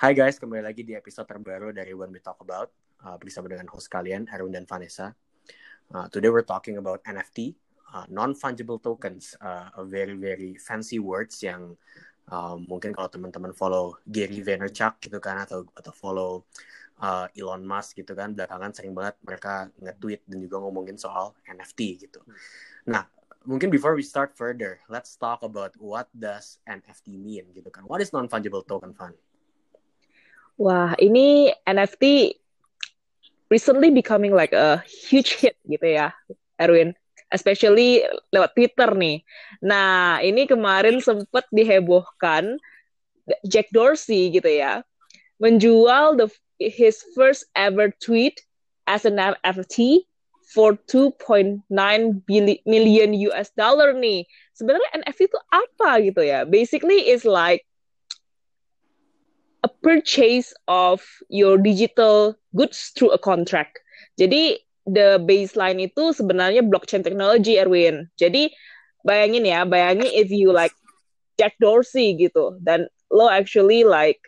Hai guys, kembali lagi di episode terbaru dari When We Talk About uh, bersama dengan host kalian Erwin dan Vanessa. Uh, today we're talking about NFT, uh, non-fungible tokens, uh, a very very fancy words yang uh, mungkin kalau teman-teman follow Gary Vaynerchuk gitu kan atau atau follow uh, Elon Musk gitu kan belakangan sering banget mereka nge-tweet dan juga ngomongin soal NFT gitu. Nah, mungkin before we start further, let's talk about what does NFT mean gitu kan. What is non-fungible token fund? Wah, ini NFT recently becoming like a huge hit gitu ya, Erwin. Especially lewat Twitter nih. Nah, ini kemarin sempat dihebohkan Jack Dorsey gitu ya, menjual the his first ever tweet as an NFT for 2.9 million US dollar nih. Sebenarnya NFT itu apa gitu ya? Basically is like a purchase of your digital goods through a contract. Jadi the baseline itu sebenarnya blockchain technology Erwin. Jadi bayangin ya, bayangin if you like Jack Dorsey gitu dan lo actually like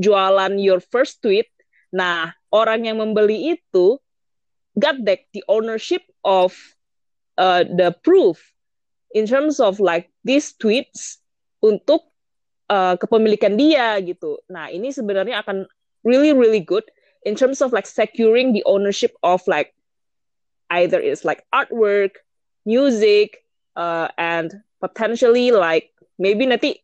jualan your first tweet. Nah, orang yang membeli itu got back the ownership of uh, the proof in terms of like these tweets untuk uh, kepemilikan dia gitu. Nah, ini sebenarnya akan really really good in terms of like securing the ownership of like either it's like artwork, music, uh, and potentially like maybe nanti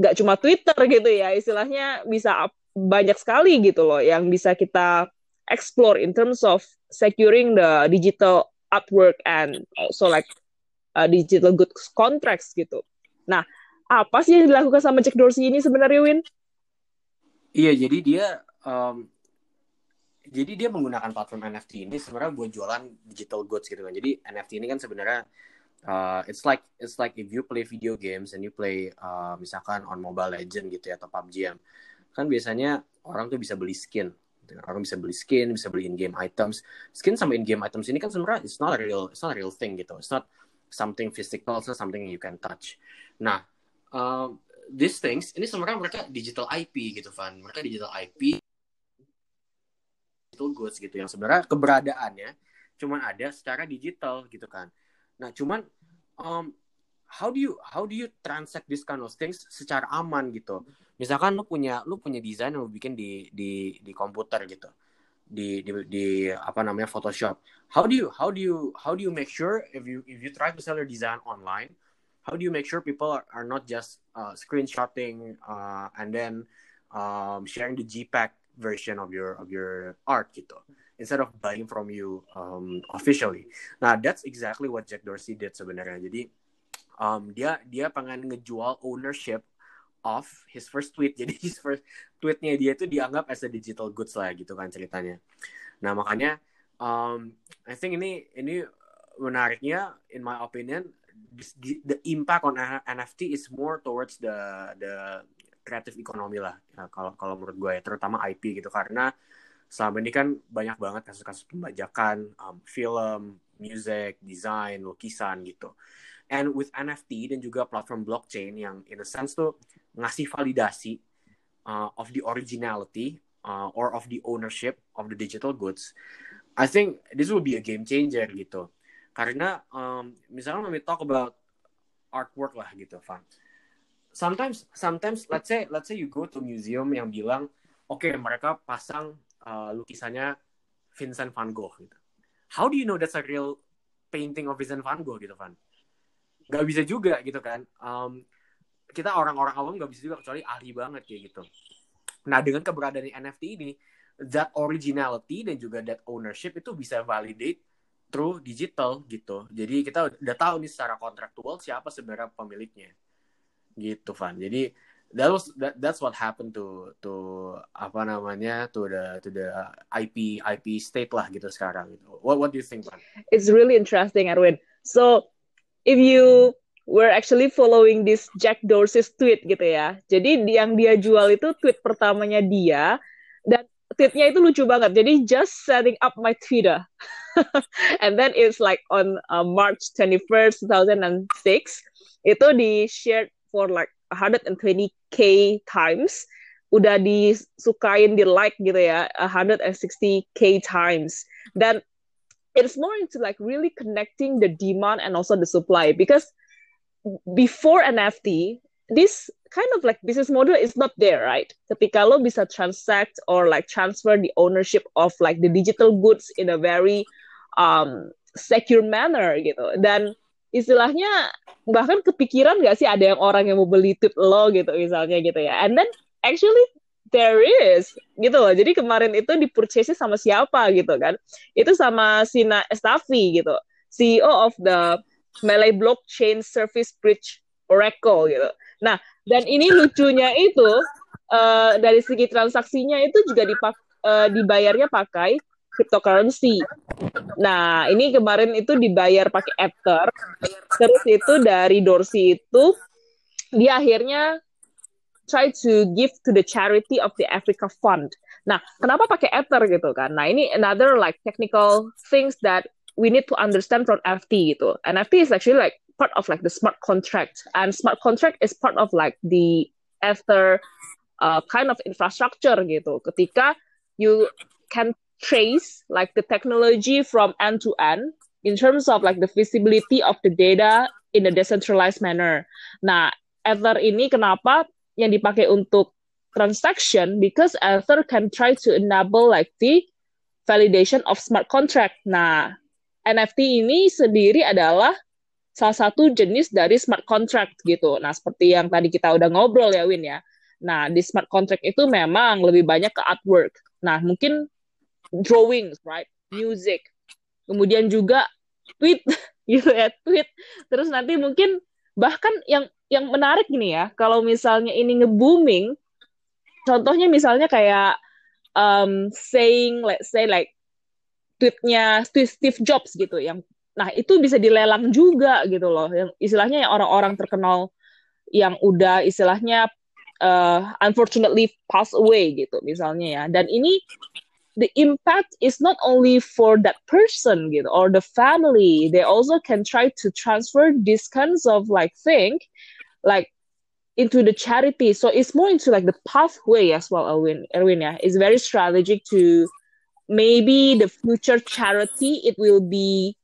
nggak cuma Twitter gitu ya, istilahnya bisa banyak sekali gitu loh yang bisa kita explore in terms of securing the digital artwork and also like uh, digital goods contracts gitu. Nah, apa sih yang dilakukan sama Jack Dorsey ini sebenarnya Win? Iya, jadi dia um, jadi dia menggunakan platform NFT ini sebenarnya buat jualan digital goods gitu kan. Jadi NFT ini kan sebenarnya uh, it's like it's like if you play video games and you play uh, misalkan on Mobile Legend gitu ya atau PUBG kan biasanya orang tuh bisa beli skin gitu kan. orang bisa beli skin bisa beli in game items skin sama in game items ini kan sebenarnya it's not a real it's not a real thing gitu it's not something physical it's not something you can touch nah uh, these things ini sebenarnya mereka digital IP gitu Van. Mereka digital IP digital goods gitu yang sebenarnya keberadaannya cuman ada secara digital gitu kan. Nah cuman um, how do you how do you transact this kind of things secara aman gitu? Misalkan lu punya lu punya desain yang lu bikin di di di komputer gitu. Di, di di apa namanya Photoshop. How do you how do you how do you make sure if you if you try to sell your design online how do you make sure people are, are not just uh, screenshotting uh, and then um, sharing the JPEG version of your of your art gitu instead of buying from you um, officially. Nah that's exactly what Jack Dorsey did sebenarnya. Jadi um, dia dia pengen ngejual ownership of his first tweet. Jadi his first tweetnya dia itu dianggap as a digital goods lah gitu kan ceritanya. Nah makanya um, I think ini ini menariknya in my opinion the impact on NFT is more towards the the creative economy lah ya, kalau kalau menurut gue ya terutama IP gitu karena selama ini kan banyak banget kasus-kasus pembajakan um, film, music, desain, lukisan gitu. And with NFT dan juga platform blockchain yang in a sense tuh ngasih validasi uh, of the originality uh, or of the ownership of the digital goods, I think this will be a game changer gitu karena um, misalnya when we talk about artwork lah gitu Van. Sometimes sometimes let's say let's say you go to museum yang bilang oke okay, mereka pasang uh, lukisannya Vincent van Gogh gitu. How do you know that's a real painting of Vincent van Gogh gitu Van? Gak bisa juga gitu kan. Um, kita orang-orang awam gak bisa juga kecuali ahli banget kayak gitu. Nah dengan keberadaan NFT ini that originality dan juga that ownership itu bisa validate through digital gitu. Jadi kita udah tahu nih secara kontraktual siapa sebenarnya pemiliknya. Gitu, Van. Jadi that was that, that's what happened to to apa namanya to the to the IP IP state lah gitu sekarang gitu. What what do you think, Van? It's really interesting, Erwin. So if you were actually following this Jack Dorsey's tweet gitu ya. Jadi yang dia jual itu tweet pertamanya dia dan tweetnya itu lucu banget. Jadi just setting up my Twitter. and then it's like on uh, March 21st 2006 itu di shared for like 120k times. Udah disukain di like gitu ya 160k times. Dan it's more into like really connecting the demand and also the supply because before NFT this kind of like business model is not there right ketika lo bisa transact or like transfer the ownership of like the digital goods in a very um, secure manner gitu dan istilahnya bahkan kepikiran gak sih ada yang orang yang mau beli tweet lo gitu misalnya gitu ya and then actually there is gitu loh. Jadi kemarin itu di purchase sama siapa gitu kan. Itu sama Sina Estafi gitu. CEO of the Melee Blockchain Service Bridge Oracle gitu. Nah, dan ini lucunya itu uh, dari segi transaksinya itu juga dipak uh, dibayarnya pakai cryptocurrency. Nah, ini kemarin itu dibayar pakai Ether. Terus itu dari Dorsey itu dia akhirnya try to give to the charity of the Africa Fund. Nah, kenapa pakai Ether gitu kan? Nah, ini another like technical things that we need to understand from NFT gitu. NFT is actually like part of like the smart contract, and smart contract is part of like the Ether uh, kind of infrastructure gitu. Ketika you can trace like the technology from end to end in terms of like the visibility of the data in a decentralized manner. Nah, Ether ini kenapa yang dipakai untuk transaction because Ether can try to enable like the validation of smart contract. Nah, NFT ini sendiri adalah salah satu jenis dari smart contract gitu. Nah, seperti yang tadi kita udah ngobrol ya Win ya. Nah, di smart contract itu memang lebih banyak ke artwork. Nah, mungkin drawings, right? Music. Kemudian juga tweet gitu ya, tweet. Terus nanti mungkin bahkan yang yang menarik gini ya, kalau misalnya ini nge-booming, contohnya misalnya kayak um, saying, let's say like tweetnya Steve Jobs gitu, yang nah itu bisa dilelang juga gitu loh, yang istilahnya yang orang-orang terkenal yang udah istilahnya uh, unfortunately pass away gitu misalnya ya, dan ini the impact is not only for that person gitu, or the family, they also can try to transfer these kinds of like thing like into the charity. So it's more into like the pathway as well, Erwin. Erwin, yeah, it's very strategic to maybe the future charity it will be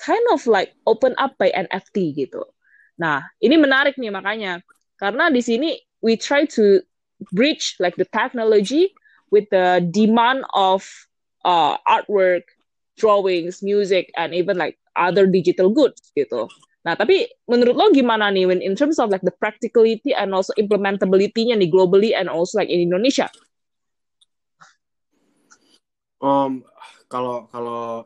kind of like open up by NFT gitu. Nah, ini menarik nih makanya karena di sini we try to bridge like the technology with the demand of uh, artwork, drawings, music, and even like other digital goods gitu. Nah, tapi menurut lo gimana nih when in terms of like the practicality and also implementability-nya nih globally and also like in Indonesia? Um, kalau kalau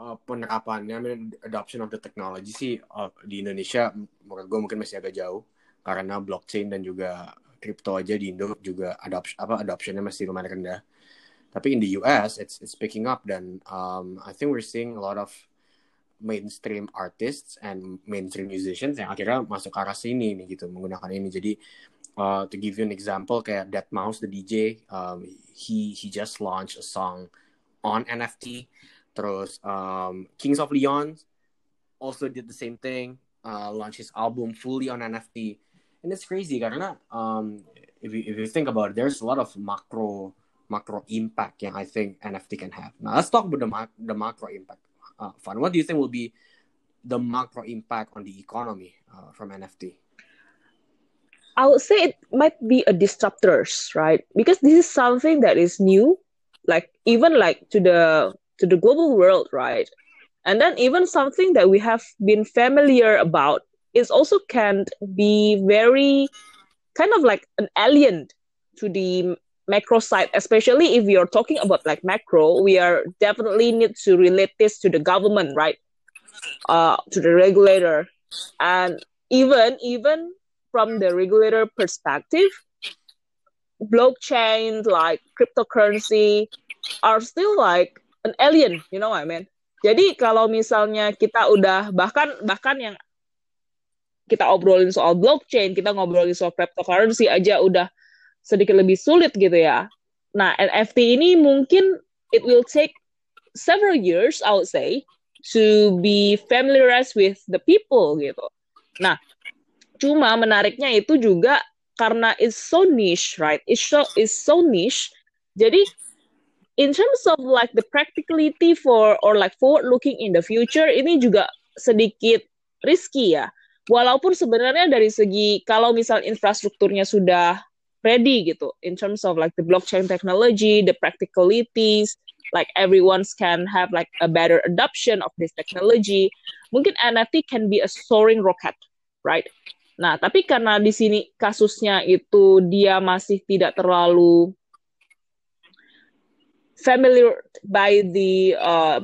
uh, penerapannya, I mean, adoption of the technology sih uh, di Indonesia menurut gue mungkin masih agak jauh. Karena blockchain dan juga crypto aja di Indo juga adoption apa adoptionnya masih lumayan rendah. Tapi in the US it's it's picking up dan um, I think we're seeing a lot of mainstream artists and mainstream musicians yang akhirnya masuk ke arah sini nih gitu menggunakan ini. Jadi uh, to give you an example kayak Dead Mouse the DJ um, he he just launched a song on NFT terus um, Kings of Leon also did the same thing uh, launch his album fully on NFT and it's crazy karena um, if you if you think about it there's a lot of macro macro impact yang I think NFT can have now let's talk about the, the macro impact uh, fund. What do you think will be the macro impact on the economy uh, from NFT? I would say it might be a disruptors, right? Because this is something that is new, like even like to the to the global world, right? And then even something that we have been familiar about is also can be very kind of like an alien to the macro side, especially if you're talking about like macro, we are definitely need to relate this to the government, right? Uh, to the regulator, and even even from the regulator perspective, blockchain like cryptocurrency are still like an alien, you know what I mean? Jadi kalau misalnya kita udah bahkan bahkan yang kita obrolin soal blockchain, kita ngobrolin soal cryptocurrency aja udah sedikit lebih sulit gitu ya. Nah, NFT ini mungkin it will take several years, I would say, to be familiarized with the people gitu. Nah, cuma menariknya itu juga karena it's so niche, right? It's so it's so niche. Jadi in terms of like the practicality for or like forward looking in the future ini juga sedikit risky ya. Walaupun sebenarnya dari segi kalau misal infrastrukturnya sudah ready gitu in terms of like the blockchain technology, the practicalities, like everyone can have like a better adoption of this technology. Mungkin NFT can be a soaring rocket, right? Nah, tapi karena di sini kasusnya itu dia masih tidak terlalu familiar by the uh,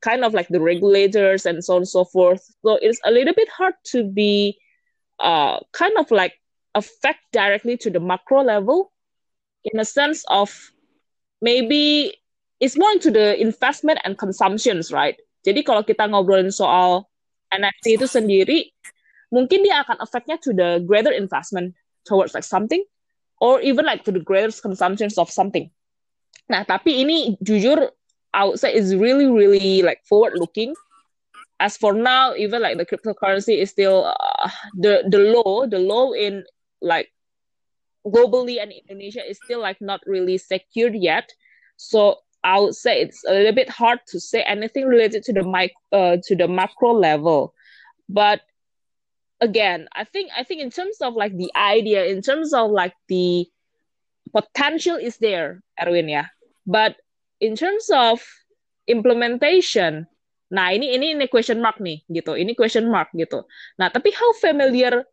kind of like the regulators and so on and so forth. So it's a little bit hard to be uh, kind of like affect directly to the macro level in a sense of maybe it's more into the investment and consumptions, right? Jadi kalau kita ngobrolin soal NFT itu sendiri, mungkin dia akan efeknya to the greater investment towards like something, or even like to the greater consumptions of something. Nah, tapi ini jujur I would say is really really like forward looking. As for now, even like the cryptocurrency is still uh, the the law, the law in like globally and Indonesia is still like not really secured yet. So I would say it's a little bit hard to say anything related to the mic uh, to the macro level. But again, I think I think in terms of like the idea, in terms of like the potential is there, Erwin ya. But in terms of implementation, nah ini ini ini question mark nih gitu. Ini question mark gitu. Nah, tapi how familiar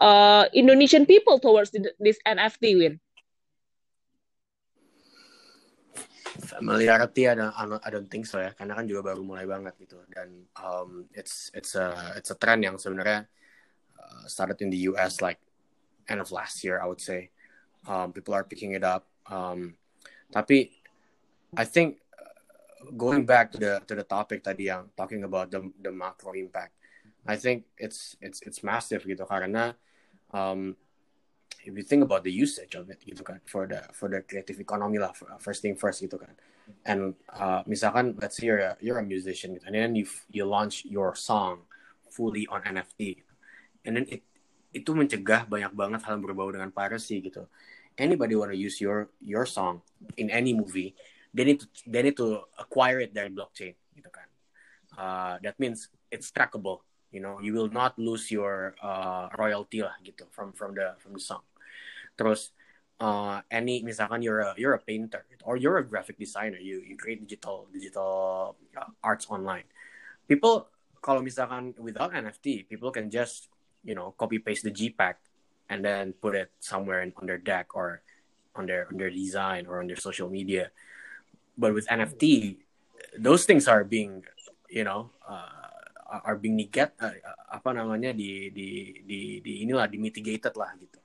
uh, Indonesian people towards this NFT, Win? familiarity ada I don't think so ya karena kan juga baru mulai banget gitu dan um, it's it's a it's a trend yang sebenarnya uh, started in the US like end of last year I would say um, people are picking it up um, tapi I think uh, going back to the to the topic tadi yang talking about the the macro impact, I think it's it's it's massive gitu. Karena um, if you think about the usage of it gitu kan for the for the creative economy lah first thing first gitu kan. And uh, misalkan let's say you're a, you're a musician gitu, and then you you launch your song fully on NFT and then it itu mencegah banyak banget hal yang berbau dengan piracy gitu anybody wanna use your your song in any movie, they need to they need to acquire it dari blockchain gitu kan. Uh, that means it's trackable. You know, you will not lose your uh, royalty lah gitu from from the from the song. Terus uh, any misalkan you're a you're a painter or you're a graphic designer, you you create digital digital uh, arts online. People kalau misalkan without NFT, people can just you know copy paste the JPEG and then put it somewhere in, on their deck or on their on their design or on their social media. But with NFT, those things are being, you know, uh, are being negate, uh, apa namanya di di di di inilah di mitigated lah gitu.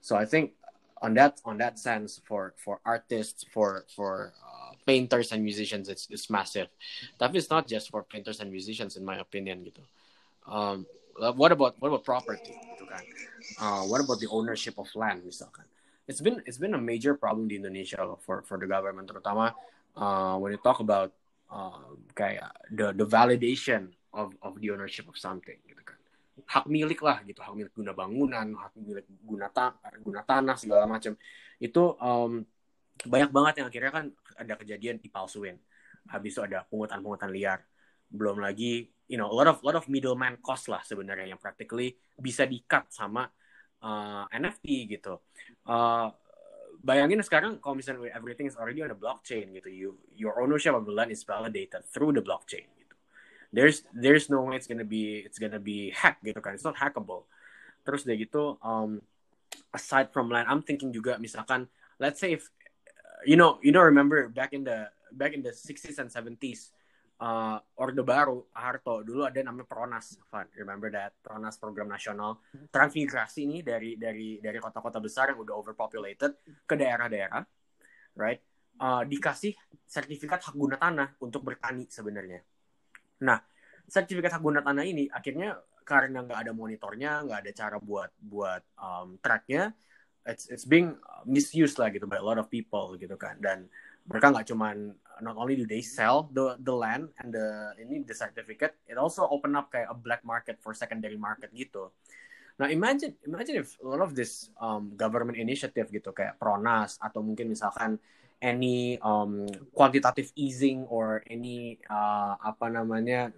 So I think on that on that sense for for artists for for uh, painters and musicians it's it's massive. That is not just for painters and musicians in my opinion gitu. Um, what about what about property? Gitu kan. Uh, what about the ownership of land misalkan? It's been it's been a major problem di Indonesia for for the government terutama uh, when you talk about uh, kayak the the validation of of the ownership of something gitu kan. Hak milik lah gitu. Hak milik guna bangunan hak milik guna ta guna tanah segala macam. Itu um, banyak banget yang akhirnya kan ada kejadian dipalsuin habis itu ada pungutan-pungutan liar belum lagi you know a lot of lot of middleman cost lah sebenarnya yang practically bisa di cut sama uh, NFT gitu. Uh, bayangin sekarang kalau misalnya everything is already on the blockchain gitu, you your ownership of the land is validated through the blockchain gitu. There's there's no way it's gonna be it's gonna be hacked gitu kan, it's not hackable. Terus deh gitu, um, aside from land, I'm thinking juga misalkan let's say if you know you know remember back in the back in the 60s and 70s uh, Orde Baru Harto dulu ada namanya Pronas, Van. Remember that Pronas program nasional transmigrasi nih dari dari dari kota-kota besar yang udah overpopulated ke daerah-daerah, right? Uh, dikasih sertifikat hak guna tanah untuk bertani sebenarnya. Nah, sertifikat hak guna tanah ini akhirnya karena nggak ada monitornya, nggak ada cara buat buat um, tracknya, it's it's being misused lah gitu by a lot of people gitu kan. Dan mereka nggak cuman not only do they sell the the land and the ini the certificate, it also open up kayak a black market for secondary market gitu. Nah, imagine imagine if a lot of this um, government initiative gitu kayak Pronas atau mungkin misalkan any um, quantitative easing or any uh, apa namanya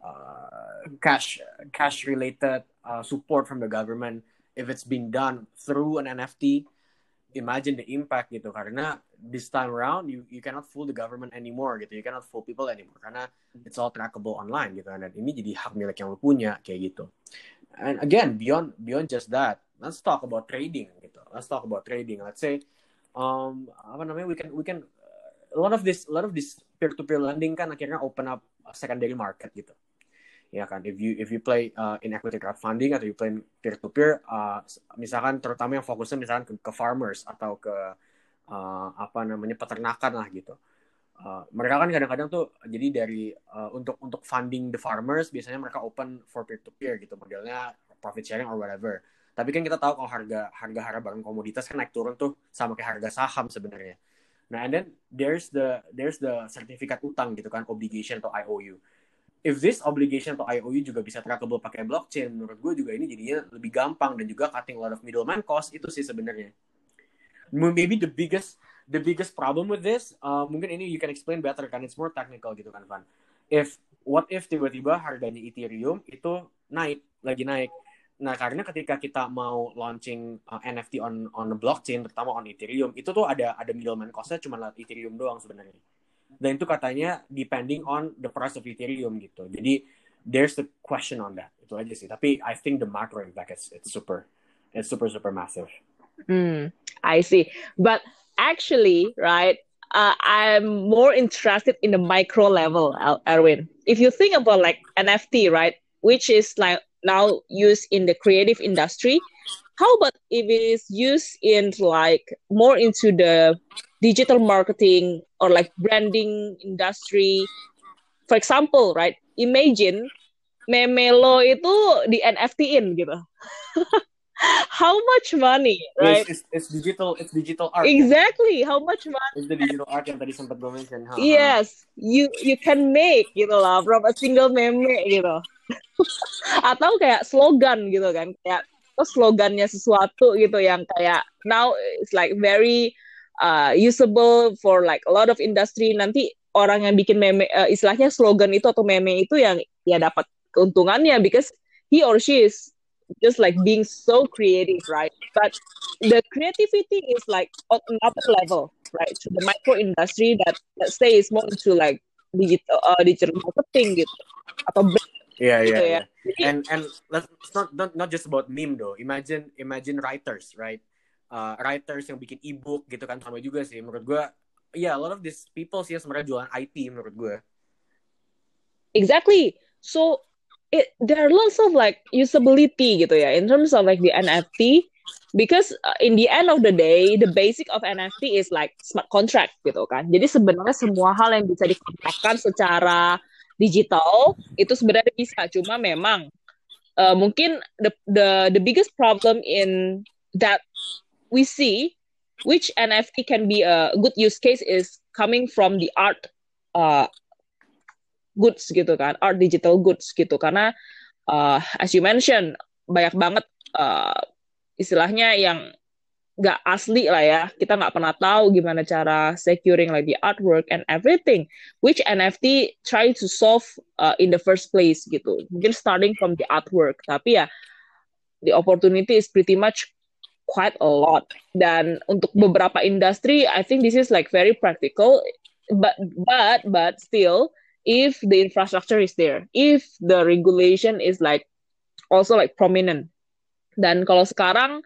uh, cash cash related uh, support from the government if it's been done through an NFT imagine the impact gitu. Karena this time around you you cannot fool the government anymore gitu. You cannot fool people anymore. Karena it's all trackable online gitu. Dan ini jadi hak milik yang lo punya kayak gitu. And again beyond beyond just that let's talk about trading gitu. Let's talk about trading. Let's say um apa namanya we can we can a lot of this a lot of this peer to peer lending kan akhirnya open up secondary market gitu ya kan if you if you play uh, in equity crowdfunding atau you play peer to peer uh, misalkan terutama yang fokusnya misalkan ke, ke farmers atau ke uh, apa namanya peternakan lah gitu. Uh, mereka kan kadang-kadang tuh jadi dari uh, untuk untuk funding the farmers biasanya mereka open for peer to peer gitu modelnya profit sharing or whatever. Tapi kan kita tahu kalau harga harga harga barang komoditas kan naik turun tuh sama kayak harga saham sebenarnya. Nah and then there's the there's the sertifikat utang gitu kan obligation atau IOU if this obligation atau IOU juga bisa trackable pakai blockchain, menurut gue juga ini jadinya lebih gampang dan juga cutting a lot of middleman cost itu sih sebenarnya. Maybe the biggest the biggest problem with this, uh, mungkin ini you can explain better kan, it's more technical gitu kan, Van. If what if tiba-tiba harganya Ethereum itu naik, lagi naik. Nah, karena ketika kita mau launching uh, NFT on on the blockchain, terutama on Ethereum, itu tuh ada ada middleman cost-nya cuma Ethereum doang sebenarnya dan itu katanya depending on the price of Ethereum gitu. Jadi there's the question on that. Itu aja sih. Tapi I think the macro impact is it's super it's super super massive. Hmm, I see. But actually, right, uh, I'm more interested in the micro level, Erwin. If you think about like NFT, right, which is like now used in the creative industry, how about if it is used in like more into the digital marketing or like branding industry? For example right imagine memelo itu di NFT-in gitu. How much money right? It's, it's, it's, digital it's digital art. Exactly. How much money? It's the digital art yang tadi sempat gue mention huh? yes. You you can make gitu lah from a single meme gitu. Atau kayak slogan gitu kan kayak atau slogannya sesuatu gitu yang kayak now it's like very uh, usable for like a lot of industry. Nanti orang yang bikin meme uh, istilahnya slogan itu atau meme itu yang ya dapat keuntungannya because he or she is just like being so creative right? But the creativity is like on another level right? To the micro industry that let's say is more into like digital uh, digital marketing gitu atau yeah gitu yeah, ya. yeah. and and let's not, not not just about meme though. Imagine imagine writers right? Uh, writers yang bikin ebook gitu kan. Sama juga sih menurut gue ya yeah, a lot of these people sih yang sebenarnya jualan IP menurut gue exactly. So it there are lots of like usability gitu ya in terms of like the NFT because uh, in the end of the day the basic of NFT is like smart contract gitu kan. Jadi sebenarnya semua hal yang bisa dikontrakkan secara digital itu sebenarnya bisa. Cuma memang uh, mungkin the the the biggest problem in that we see which NFT can be a good use case is coming from the art uh, goods gitu kan art digital goods gitu. Karena uh, as you mentioned banyak banget uh, istilahnya yang nggak asli lah ya. Kita nggak pernah tahu gimana cara securing like the artwork and everything which NFT try to solve uh, in the first place gitu. Mungkin starting from the artwork tapi ya the opportunity is pretty much quite a lot. Dan untuk beberapa industri I think this is like very practical but but but still if the infrastructure is there if the regulation is like also like prominent. Dan kalau sekarang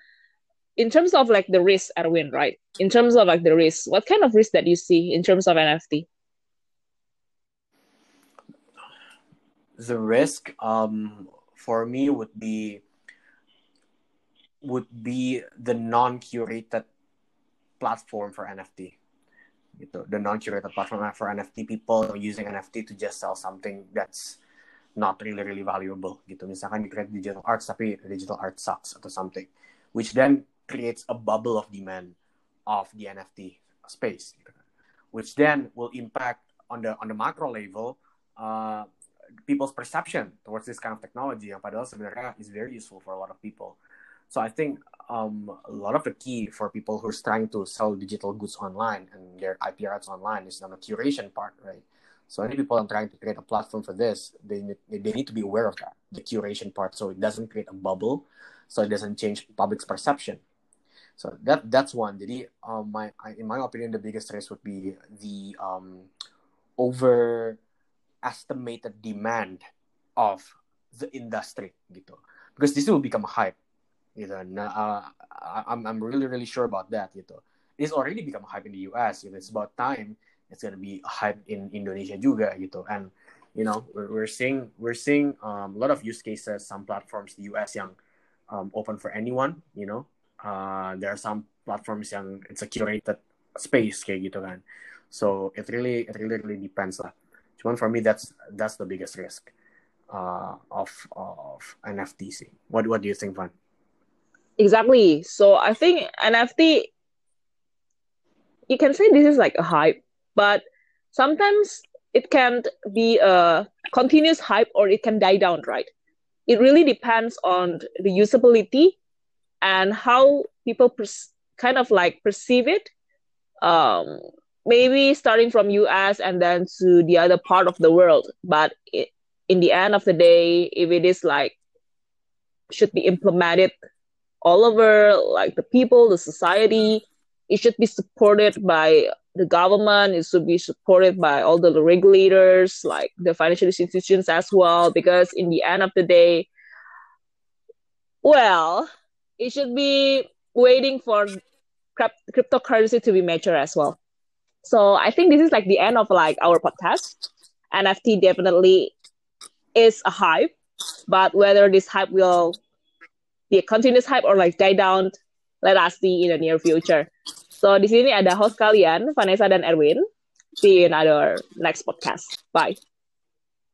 in terms of like the risk, Erwin, right? In terms of like the risk, what kind of risk that you see in terms of NFT? The risk, um, for me would be would be the non-curated platform for NFT. Gitu. The non-curated platform for NFT people using NFT to just sell something that's not really really valuable gitu. Misalkan you create digital art tapi digital art sucks atau something, which then creates a bubble of demand of the NFT space, which then will impact on the on the macro level uh, people's perception towards this kind of technology yang padahal is very useful for a lot of people. So I think um, a lot of the key for people who's trying to sell digital goods online and their IP rights online is on the curation part, right? So any people are trying to create a platform for this, they need, they need to be aware of that, the curation part, so it doesn't create a bubble, so it doesn't change public's perception. So that that's one. Jadi, um, my in my opinion, the biggest risk would be the um, overestimated demand of the industry, gitu. Because this will become a hype, gitu. Nah, uh, I'm I'm really really sure about that, gitu. It's already become hype in the US. Gitu. It's about time it's gonna be hype in Indonesia juga gitu and you know we're, we're seeing we're seeing um, a lot of use cases some platforms the US yang um, open for anyone you know uh, there are some platforms yang it's a curated space kayak gitu kan. So it really it really really depends lah. Cuman for me that's that's the biggest risk uh, of of NFT what what do you think Van? Exactly. So I think NFT you can say this is like a hype but sometimes it can be a continuous hype or it can die down right? It really depends on the usability and how people kind of like perceive it um, maybe starting from us and then to the other part of the world. But it, in the end of the day if it is like should be implemented all over like the people the society it should be supported by the government it should be supported by all the regulators like the financial institutions as well because in the end of the day well it should be waiting for cryptocurrency to be mature as well so i think this is like the end of like our podcast nft definitely is a hype but whether this hype will be a continuous hype or like die down let us see in the near future So di sini ada host kalian Vanessa dan Erwin. See you in our next podcast. Bye.